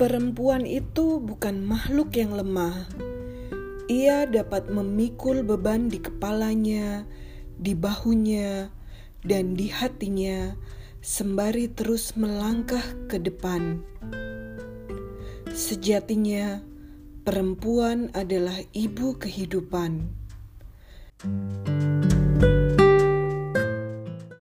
Perempuan itu bukan makhluk yang lemah. Ia dapat memikul beban di kepalanya, di bahunya, dan di hatinya, sembari terus melangkah ke depan. Sejatinya, perempuan adalah ibu kehidupan. thank